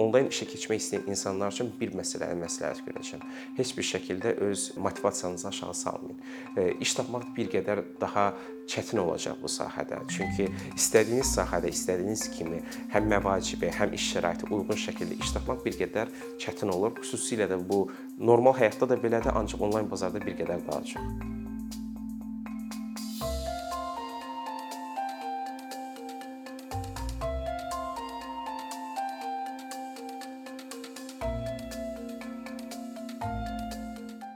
Onlayn işə keçmək istəyən insanlar üçün bir məsələni məsləhət görəcəm. Heç bir şəkildə öz motivasiyanızı aşağı salmayın. İş tapmaq bir qədər daha çətin olacaq bu sahədə. Çünki istədiyiniz sahədə, istədiyiniz kimi həm məvacibə, həm iş şəraiti uyğun şəkildə iş tapmaq bir qədər çətin olur. Xüsusilə də bu normal həyatda da belədir, ancaq onlayn bazarda bir qədər daha çox.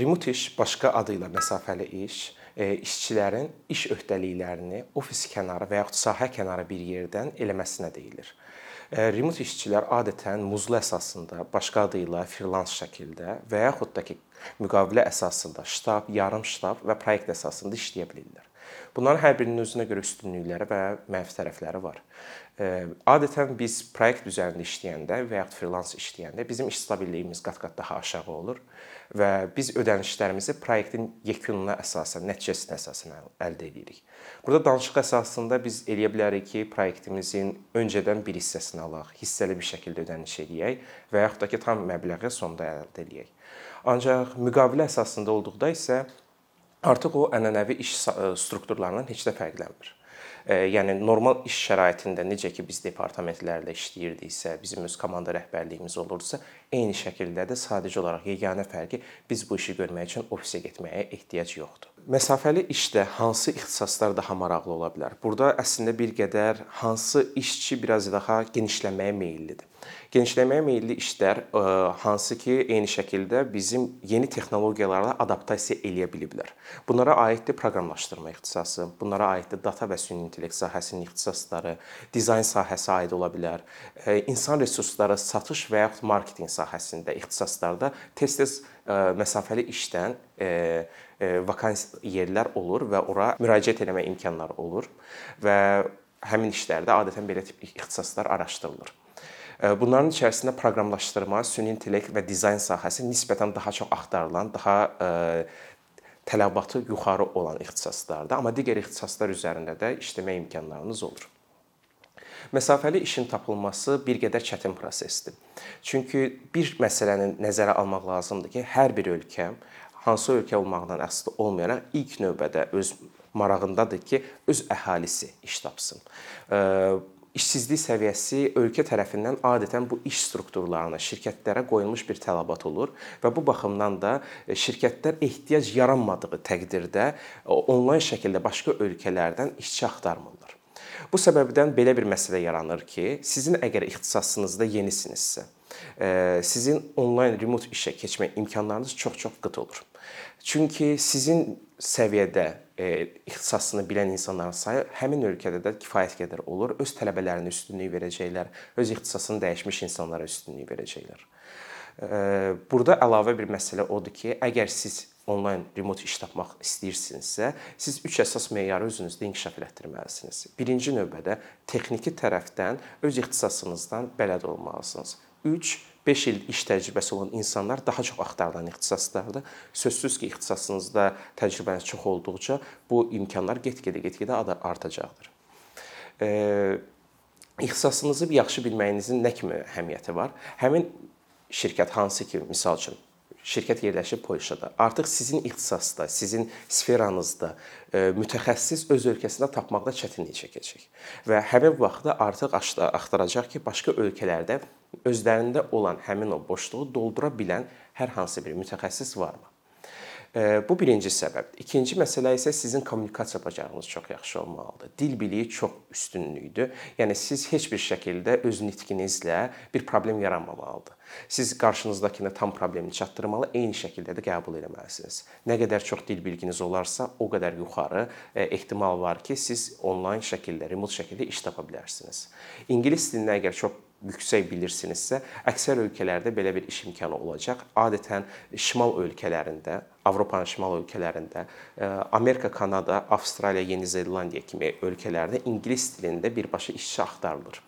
Remote iş başqa adı ilə məsafəli iş, e, işçilərin iş öhdəliklərini ofis kənarı və yaxud sahə kənarı bir yerdən eləməsinə deyilir. E, remote işçilər adətən muzlu əsasında, başqa adı ilə freelance şəkildə və yaxud da ki, müqavilə əsasında ştab, yarım ştab və proyekt əsasında işləyə bilirlər. Bunların hər birinin özünə görə üstünlükləri və mənfi tərəfləri var. Adətən biz proyekt üzərində işləyəndə və yaxud freelance işləyəndə bizim iş stabilliyimiz qat-qat daha aşağı olur və biz ödənişlərimizi proyektin yekununa əsasən, nəticəsinə əsasən əldə edirik. Burada danışıq əsasında biz eləyə bilərik ki, proyektimizin öncədən bir hissəsini alaq, hissəli bir şəkildə ödəniş eləyək və yaxud da ki, tam məbləği sonda əldə eləyək. Ancaq müqavilə əsasında olduqda isə artıq o ənənəvi iş strukturlarından heç də fərqlənmir. Yəni normal iş şəraitində necə ki biz departamentlərlə işləyirdiksə, bizim öz komanda rəhbərliyimiz olurdusa, eyni şəkildə də sadəcə olaraq yeganə fərqi biz bu işi görmək üçün ofisə getməyə ehtiyac yoxdur. Məsafəli işdə hansı ixtisaslar daha maraqlı ola bilər? Burada əslində bir qədər hansı işçi biraz daha genişləməyə meyllidir. Genişləməyə meylli işlər e, hansı ki, eyni şəkildə bizim yeni texnologiyalarla adaptasiya eləyə biliblər. Bunlara aiddir proqramlaşdırma ixtisası, bunlara aiddir data və süni intellekt sahəsinin ixtisasları, dizayn sahəsi aid ola bilər. E, insan resursları satış və yaxud marketinq sahəsində ixtisaslarda tez-tez e, məsafəli işdən vakans yerlər olur və ora müraciət etmə imkanları olur və həmin işlərdə adətən belə tip ixtisaslar araşdırılır. Bunların içərisində proqramlaşdırma, süni intellekt və dizayn sahəsi nisbətən daha çox axtarılan, daha tələbatı yuxarı olan ixtisaslardır, amma digər ixtisaslar üzərində də işləmə imkanlarınız olur. Məsafəli işin tapılması bir qədər çətin prosesdir. Çünki bir məsələni nəzərə almaq lazımdır ki, hər bir ölkə hansı ölkə olmaqdan asılı olmayaraq ilk növbədə öz marağındadır ki, öz əhalisi iş tapsın işsizlik səviyyəsi ölkə tərəfindən adətən bu iş strukturlarına, şirkətlərə qoyulmuş bir tələbat olur və bu baxımdan da e, şirkətlər ehtiyac yaranmadığı təqdirdə onlayn şəkildə başqa ölkələrdən işçi axtarmırlar. Bu səbəbdən belə bir məsələ yaranır ki, sizin əgər ixtisasınızda yenisinizsə, e, sizin onlayn remote işə keçmə imkanlarınız çox-çox qıt olur. Çünki sizin səviyyədə e, ixtisasını bilən insanların sayı həmin ölkədə də kifayət qədər olur. Öz tələbələrinə üstünlük verəcəklər, öz ixtisasını dəyişmiş insanlara üstünlük verəcəklər. E, burada əlavə bir məsələ odur ki, əgər siz onlayn remote iş tapmaq istəyirsinizsə, siz üç əsas meyarı özünüzdə inkişaf etdirməlisiniz. Birinci növbədə texniki tərəfdən öz ixtisasınızdan bələd olmalısınız. 3 5 il iş təcrübəsi olan insanlar daha çox axtarılan ixtisaslardır. Sözsüz ki, ixtisasınızda təcrübəniz çox olduqca bu imkanlar get-gedə get-gedə artacaqdır. İxtisasınızı yaxşı bilməyinizin nə kimi əhəmiyyəti var? Həmin şirkət hansı ki, misal üçün şirkət yerləşib Polşada. Artıq sizin ixtisasda, sizin sferanızda e, mütəxəssis öz ölkəsində tapmaqda çətinlik çəkəcək. Və həmin vaxtda artıq axtaracaq ki, başqa ölkələrdə özlərində olan həmin o boşluğu doldura bilən hər hansı bir mütəxəssis varmı? Bu birinci səbəbdir. İkinci məsələ isə sizin kommunikasiya bacarığınız çox yaxşı olmalıdır. Dil biliyi çox üstünlükdür. Yəni siz heç bir şəkildə öz nitqinizlə bir problem yaranmamalıdır. Siz qarşınızdakına tam problemi çatdırmalı, eyni şəkildə də qəbul etməlisiniz. Nə qədər çox dil bilginiz olarsa, o qədər yuxarı e, ehtimal var ki, siz onlayn şəkildə, remote şəkildə iş tapa bilərsiniz. İngilis dilini əgər çox yüksək bilirsinizsə, əksər ölkələrdə belə bir iş imkanı olacaq. Adətən şimal ölkələrində Avropanın şimal ölkələrində, Amerika, Kanada, Avstraliya, Yeni Zelandiya kimi ölkələrdə ingilis dilində birbaşa işçi axtarılır.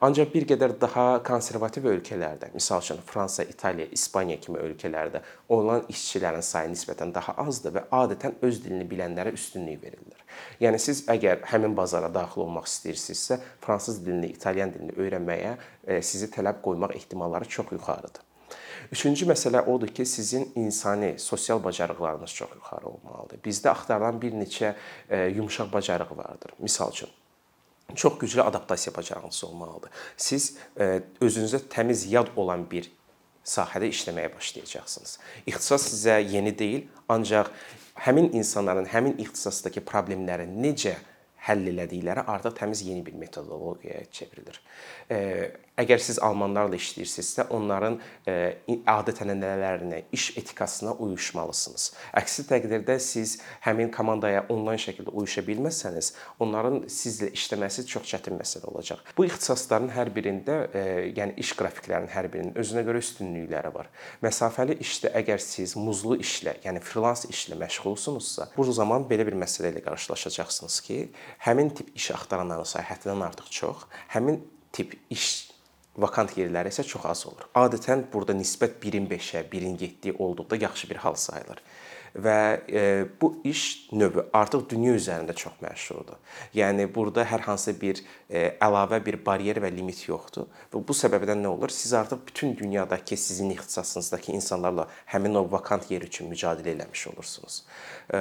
Ancaq bir qədər daha konservativ ölkələrdə, məsəl üçün Fransa, İtaliya, İspaniya kimi ölkələrdə olan işçilərin sayı nisbətən daha azdır və adətən öz dilini bilənlərə üstünlük verilir. Yəni siz əgər həmin bazara daxil olmaq istəyirsinizsə, fransız dilini, italyan dilini öyrənməyə e, sizi tələb qoymaq ehtimalları çox yuxarıdır. Üçüncü məsələ odur ki, sizin insani, sosial bacarıqlarınız çox yuxarı olmalıdır. Bizdə axtarılan bir neçə e, yumşaq bacarıq vardır. Məsəl üçün çox güclü adaptasiya bacarığınız olmalıdır. Siz e, özünüzə təmiz yad olan bir sahədə işləməyə başlayacaqsınız. İxtisas sizə yeni deyil, ancaq həmin insanların həmin ixtisasdakı problemləri necə həll elədikləri artıq təmiz yeni bir metodologiyaya çevrilir. Əgər siz almanlarla işləyirsinizsə, onların adət-ənənələrinə, iş etikasına uyuşmalısınız. Əksi təqdirdə siz həmin komandaya onlayn şəkildə uyuşa bilməsəniz, onların sizlə işləməsi çox çətin məsələ olacaq. Bu ixtisasların hər birində, yəni iş qrafiklərinin hər birinin özünə görə üstünlükləri var. Məsafəli işdə əgər siz muzlu işlə, yəni freelance işlə məşğulsunuzsa, bu zaman belə bir məsələ ilə qarşılaşacaqsınız ki, həmin tip iş axtaranların sayı həddindən artıq çox, həmin tip iş vakant yerləri isə çox az olur. Adətən burada nisbət 1-in 5-ə, 1-in 7-yə olduqda yaxşı bir hal sayılır və e, bu iş növü artıq dünya üzərində çox məşhurdur. Yəni burada hər hansı bir e, əlavə bir baryer və limit yoxdur. Və bu səbəbdən nə olur? Siz artıq bütün dünyadakı sizin ixtisasınızdakı insanlarla həmin o vakant yer üçün mücadilə eləmiş olursunuz. E,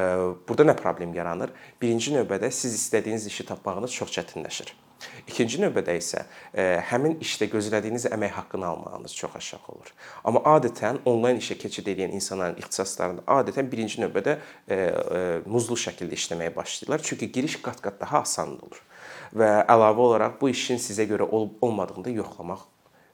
burada nə problem yaranır? Birinci növbədə siz istədiyiniz işi tapmağınız çox çətinləşir. İkinci növbədə isə e, həmin işdə gözlədiyiniz əmək haqqını almağınız çox aşağı olur. Amma adətən onlayn işə keçid edən insanların ixtisaslarında adətən birinci növbədə e, e, muzlu şəkildə işləməyə başlayırlar. Çünki giriş qat-qat daha asan olur. Və əlavə olaraq bu işin sizə görə olub-olmadığını da yoxlamaq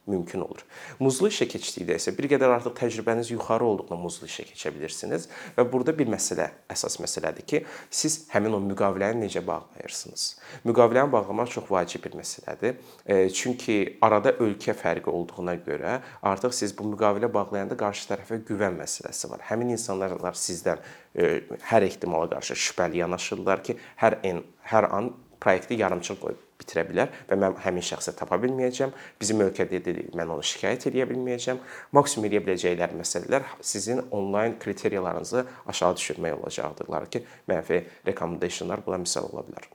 mümkün olur. Muzlu işə keçdikdə isə bir qədər artıq təcrübəniz yuxarı olduqda muzlu işə keçə bilirsiniz və burada bir məsələ, əsas məsələdir ki, siz həmin o müqaviləni necə bağlayırsınız. Müqaviləni bağlamaq çox vacib bir məsələdir. E, çünki arada ölkə fərqi olduğuna görə artıq siz bu müqavilə bağlayanda qarşı tərəfə güvən məsələsi var. Həmin insanlar sizdən e, hər ehtimala qarşı şübhəli yanaşırlar ki, hər an hər an proyekti yarımçıq qoyub bitirə bilər və mən həmin şəxsi tapa bilməyəcəm. Bizim ölkədə dedik, mən onu şikayət edə bilməyəcəm. Maksimum edə biləcəkləri məsələlər sizin onlayn kriteriyalarınızı aşağı düşürmək olacaqdırlar ki, mənfi recommendationlar buna misal ola bilər.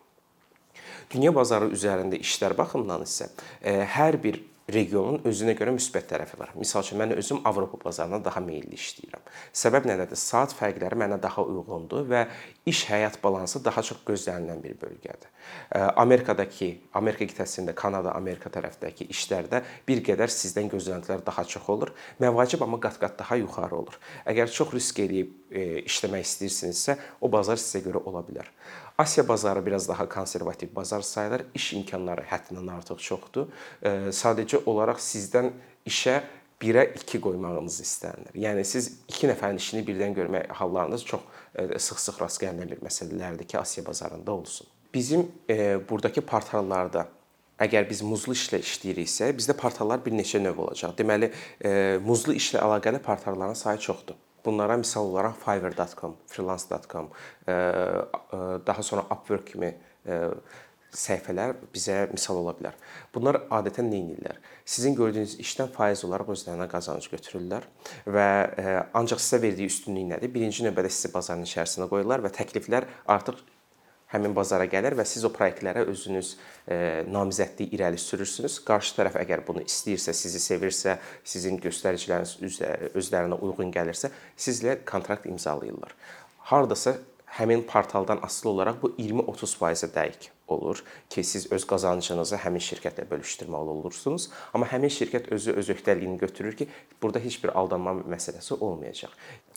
Dünya bazarı üzərində işlər baxımından isə e, hər bir regionun özünə görə müsbət tərəfi var. Məsəl üçün mən özüm Avropa bazarına daha meylli işləyirəm. Səbəb nədədir? Saat fərqləri mənə daha uyğundur və iş həyat balansı daha çox gözlənilən bir bölgədir. Amerikadakı, Amerika qitəsində, Kanada, Amerika tərəfdəki işlərdə bir qədər sizdən gözləntilər daha çox olur. Məvacib amma qat-qat daha yuxarı olur. Əgər çox risk eləyib işləmək istəyirsinizsə, o bazar sizə görə ola bilər. Asiya bazarı biraz daha konservativ bazar sayılır. İş imkanları həddindən artıq çoxdur. Sadəcə olaraq sizdən işə 1-ə 2 qoymağınız istənilir. Yəni siz 2 nəfərin işini birdən görmək hallarınız çox sıx-sıx rast gəlinən bir məsələlərdir ki, Asiya bazarında olsun. Bizim e, burdakı portallarda Əgər biz muzlu işlə işləyiriksə, bizdə portallar bir neçə növ olacaq. Deməli, e, muzlu işlə əlaqəli portalların sayı çoxdur. Bunlara misal olaraq fiverr.com, freelance.com, e, e, daha sonra Upwork kimi e, səhifələr bizə misal ola bilər. Bunlar adətən nə edirlər? Sizin gördüyünüz işdən faiz olaraq özlərinə qazanc götürürlər və ancaq sizə verdiyi üstünlük nədir? Birinci növbədə sizi bazarın içərisinə qoyurlar və təkliflər artıq həmin bazara gəlir və siz o layihələrə özünüz e, namizədlik irəli sürürsünüz. Qarşı tərəf əgər bunu istəyirsə, sizi sevirsə, sizin göstəriciləriniz özlərinə uyğun gəlirsə, sizlə kontrakt imzalayırlar. Hardasa həmin portaldan asılı olaraq bu 20-30%-ə dəqiq olur ki, siz öz qazancınızı həmin şirkətlə bölüşdürməli olursunuz. Amma həmin şirkət özü öz öhdəliyini götürür ki, burada heç bir aldanma məsələsi olmayacaq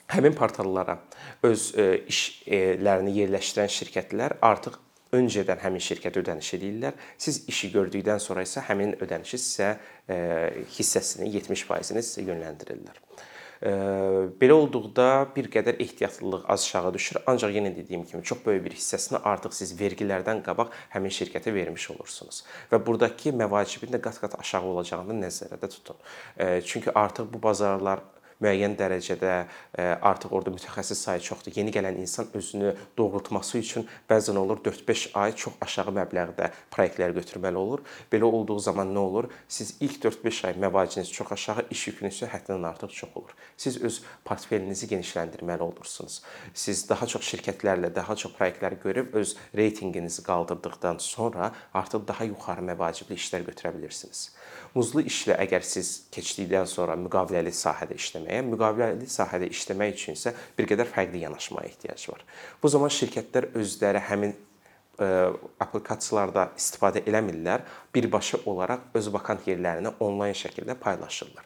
həmin portallara öz e, işlərini yerləşdirən şirkətlər artıq öncədən həmin şirkətə ödəniş edirlər. Siz işi gördükdən sonra isə həmin ödənişi sizə e, hissəsini 70%-ni sizə yönləndirirlər. Belə olduqda bir qədər ehtiyatlılıq aşağı düşür, ancaq yenə dediyim kimi çox böyük bir hissəsini artıq siz vergilərdən qabaq həmin şirkətə vermiş olursunuz. Və burdakı məvacibin də qat-qat aşağı olacağını nəzərdə tutun. Çünki artıq bu bazarlar müəyyən dərəcədə artıq orada mütəxəssis sayı çoxdur. Yeni gələn insan özünü doğrultması üçün bəzən olur 4-5 ay çox aşağı məbləğdə proyektlər götürməli olur. Belə olduğu zaman nə olur? Siz ilk 4-5 ay məvaciniz çox aşağı, iş yükünüz həddindən artıq çox olur. Siz öz portfelinizi genişləndirməli olursunuz. Siz daha çox şirkətlərlə, daha çox proyektlər görüb öz reytinqinizi qaldırdıqdan sonra artıq daha yuxarı məvacibli işlər götürə bilirsiniz. Muzlu işlə əgər siz keçdikdən sonra müqaviləli sahədə işləməyə, müqaviləli sahədə işləmək üçün isə bir qədər fərqli yanaşmaya ehtiyac var. Bu zaman şirkətlər özləri həmin ə, applikasiyalarda istifadə eləmirlər, birbaşa olaraq öz vakant yerlərini onlayn şəkildə paylaşırlar.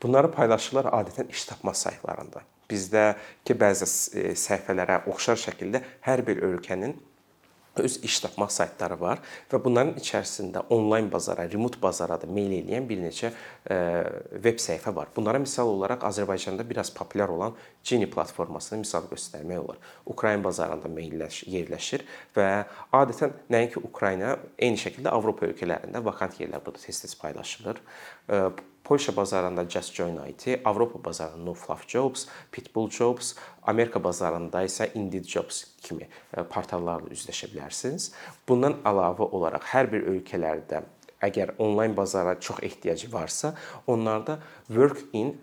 Bunları paylaşırlar adətən iş tapma saytlarında. Bizdəki bəzi səhifələrə oxşar şəkildə hər bir ölkənin öz iş tapma saytları var və bunların içərisində onlayn bazara, remote bazara da meyl edən bir neçə veb səhifə var. Bunlara misal olaraq Azərbaycanda biraz populyar olan Genie platformasını misal göstərmək olar. Ukrayna bazarında meylləş yerləşir və adətən nəinki Ukrayna, eyni şəkildə Avropa ölkələrində vakant yerlər burada tez-tez paylaşılır. Polşa bazarında Just Join IT, Avropa bazarında No Fluff Jobs, Pitbull Jobs, Amerika bazarında isə Indeed Jobs kimi e, portallarla üzləşə bilərsiniz. Bundan əlavə olaraq hər bir ölkələrdə əgər onlayn bazara çox ehtiyacı varsa, onlarda Work in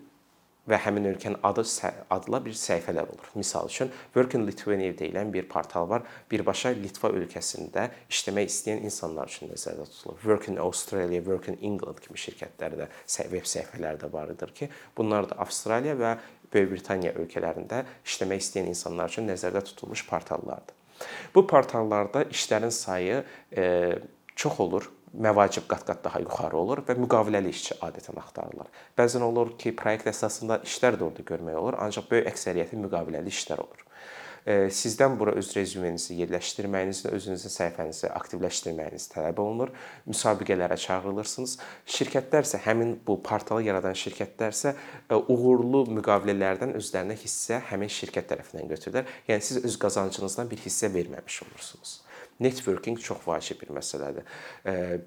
və həmin ölkənin adı adla bir səhifələr olur. Məsəl üçün Work in Lithuania deyilən bir portal var. Birbaşa Litva ölkəsində işləmək istəyən insanlar üçün nəzərdə tutulur. Work in Australia, Work in England kimi şirkətlərdə veb səhifələri də vardır ki, bunlar da Avstraliya və Böyük Britaniya ölkələrində işləmək istəyən insanlar üçün nəzərdə tutulmuş portallardır. Bu portallarda işlərin sayı e, çox olur məvacib qat-qat daha yuxarı olur və müqaviləli işçi adətən axtarılır. Bəzən olur ki, proyekt əsasında işlər də orada görmək olur, ancaq böyük əksəriyyəti müqaviləli işlər olur. Sizdən bura öz rezümenizi yerləşdirməyiniz, özünüzün səhifənizi aktivləşdirməyiniz tələb olunur. Müsabiqələrə çağırılırsınız. Şirkətlər isə həmin bu portalı yaradan şirkətlər isə uğurlu müqavilələrdən özlərinə hissə həmin şirkət tərəfindən götürürlər. Yəni siz öz qazancınızdan bir hissə verməmiş olursunuz networking çox vacib bir məsələdir.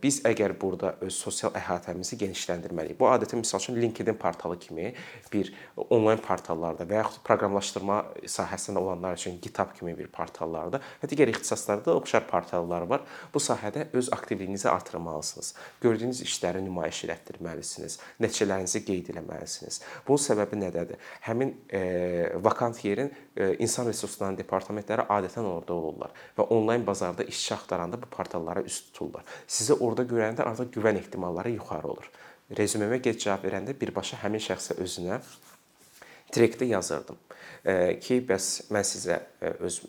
Biz əgər burada öz sosial əhatəmizi genişləndirməliyik. Bu adətən məsəl üçün LinkedIn portalı kimi bir onlayn portallarda və yaxud proqramlaşdırma sahəsində olanlar üçün GitHub kimi bir portallarda və digər ixtisaslarda oxşar portallar var. Bu sahədə öz aktivliyinizi artırmalısınız. Gördüyünüz işləri nümayiş etdirməlisiniz. Nəticələrinizi qeyd etməlisiniz. Bunun səbəbi nədədir? Həmin e, vakant yerin e, insan resurslarının departamentləri adətən orada olurlar və onlayn bazarda orada işçi axtaranda bu portallara üst tuturlar. Sizi orada görəndə artıq güvən ehtimalları yuxarı olur. Rezümemə gec cavab verəndə birbaşa həmin şəxsə özünə direktdə yazırdım ki, bəs mən sizə öz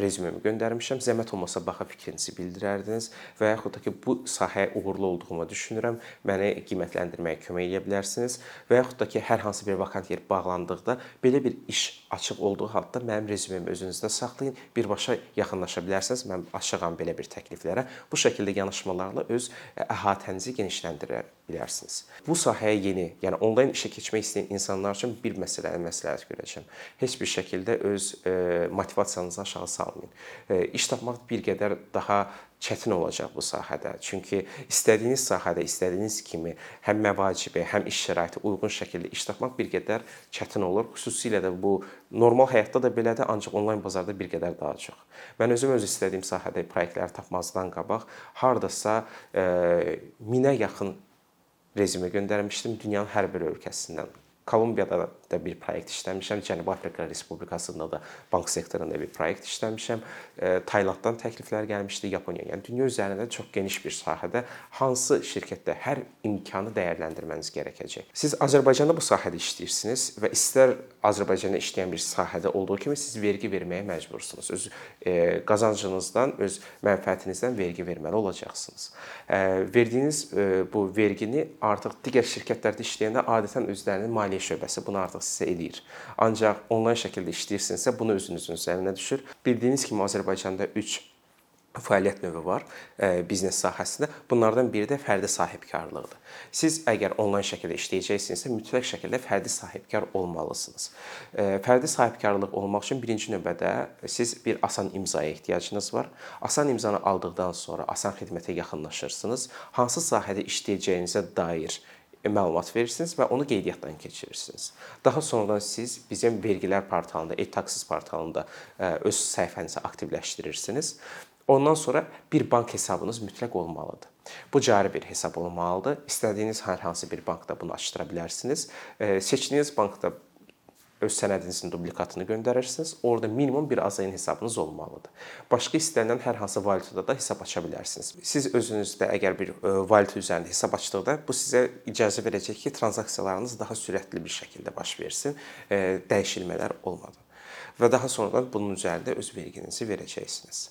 rezümemi göndərmişəm. Zəhmət olmasa baxa fikrinizi bildirərdiniz və yaxud da ki, bu sahəyə uğurlu olduğumu düşünürəm, məni qiymətləndirməyə kömək edə bilərsiniz və yaxud da ki, hər hansı bir vakant yer bağlandıqda belə bir iş açıq olduğu halda mənim rezümemi özünüzdə saxlayın, birbaşa yaxınlaşa bilərsiniz. Mən açığam belə bir təkliflərə. Bu şəkildə yanaşmalarla öz əhatənizi genişləndirə bilərsiniz. Bu sahəyə yeni, yəni onlayn işə keçmək istəyən insanlar üçün bir məsələni məsləhət görəcəm. Heç bir şəkildə öz e, motivasiyanızı aşağı salmayın. E, iş tapmaq bir qədər daha çətin olacaq bu sahədə. Çünki istədiyiniz sahədə istədiyiniz kimi həm məvacibi, həm iş şəraiti uyğun şəkildə iş tapmaq bir qədər çətin olur. Xüsusilə də bu normal həyatda da belədir, ancaq onlayn bazarda bir qədər daha çox. Mən özüm öz istədiyim sahədə layihələr tapmazdan qabaq hardasa e, minə yaxın rezümə göndərmişdim dünyanın hər bir ölkəsindən. Kolumbiyada da bir proyekt işləmişəm, Cənubi Afrika Respublikasında da bank sektorunda bir proyekt işləmişəm. E, Taylanddan təkliflər gəlmişdi, Yaponiya. Yəni dünya üzərində çox geniş bir sahədə hansı şirkətdə hər imkanı dəyərləndirməniz gərəkəcək. Siz Azərbaycanda bu sahədə işləyirsiniz və istər Azərbaycanda işləyən bir sahədə olduğu kimi siz vergi verməyə məcbursunuz. Öz e, qazancınızdan, öz mənfəətinizdən vergi verməli olacaqsınız. E, verdiyiniz bu vergini artıq digər şirkətlərdə işləyəndə adətən özlərinin maliyyə şöbəsi bunu artıq sizə eləyir. Ancaq onlayn şəkildə işləyirsinizsə, bunu özünüzün üzərinə düşür. Bildiyiniz kimi Azərbaycanda 3 fəaliyyət növü var e, biznes sahəsində. Bunlardan biri də fərdi sahibkarlıqdır. Siz əgər onlayn şəkildə işləyəcəksinizsə, mütləq şəkildə fərdi sahibkar olmalısınız. E, fərdi sahibkarlıq olmaq üçün birinci növbədə siz bir asan imzaya ehtiyacınız var. Asan imzanı aldıqdan sonra asan xidmətə yaxınlaşırsınız. Hansı sahədə işləyəcəyinizə dair məlumat verirsiniz və onu qeydiyyatdan keçirirsiniz. Daha sonradan siz bizim vergilər portalında, e-taxis portalında ə, öz səhifənizi aktivləşdirirsiniz. Ondan sonra bir bank hesabınız mütləq olmalıdır. Bu cari bir hesab olmalıdır. İstədiyiniz hər hansı bir bankda bunu açdıra bilərsiniz. Ə, Seçdiyiniz bankda öz sənədinizin dublikatını göndərirsiniz. Orda minimum bir AZN hesabınız olmalıdır. Başqa istənilən hər hansı valyutada da hesab aça bilərsiniz. Siz özünüzdə əgər bir e, valyuta üzərində hesab açdıqda bu sizə icazə verəcək ki, tranzaksiyalarınız daha sürətli bir şəkildə baş versin, e, dəyişilmələr olmadan və daha sonradan bunun üzərində öz verginizi verəcəksiniz.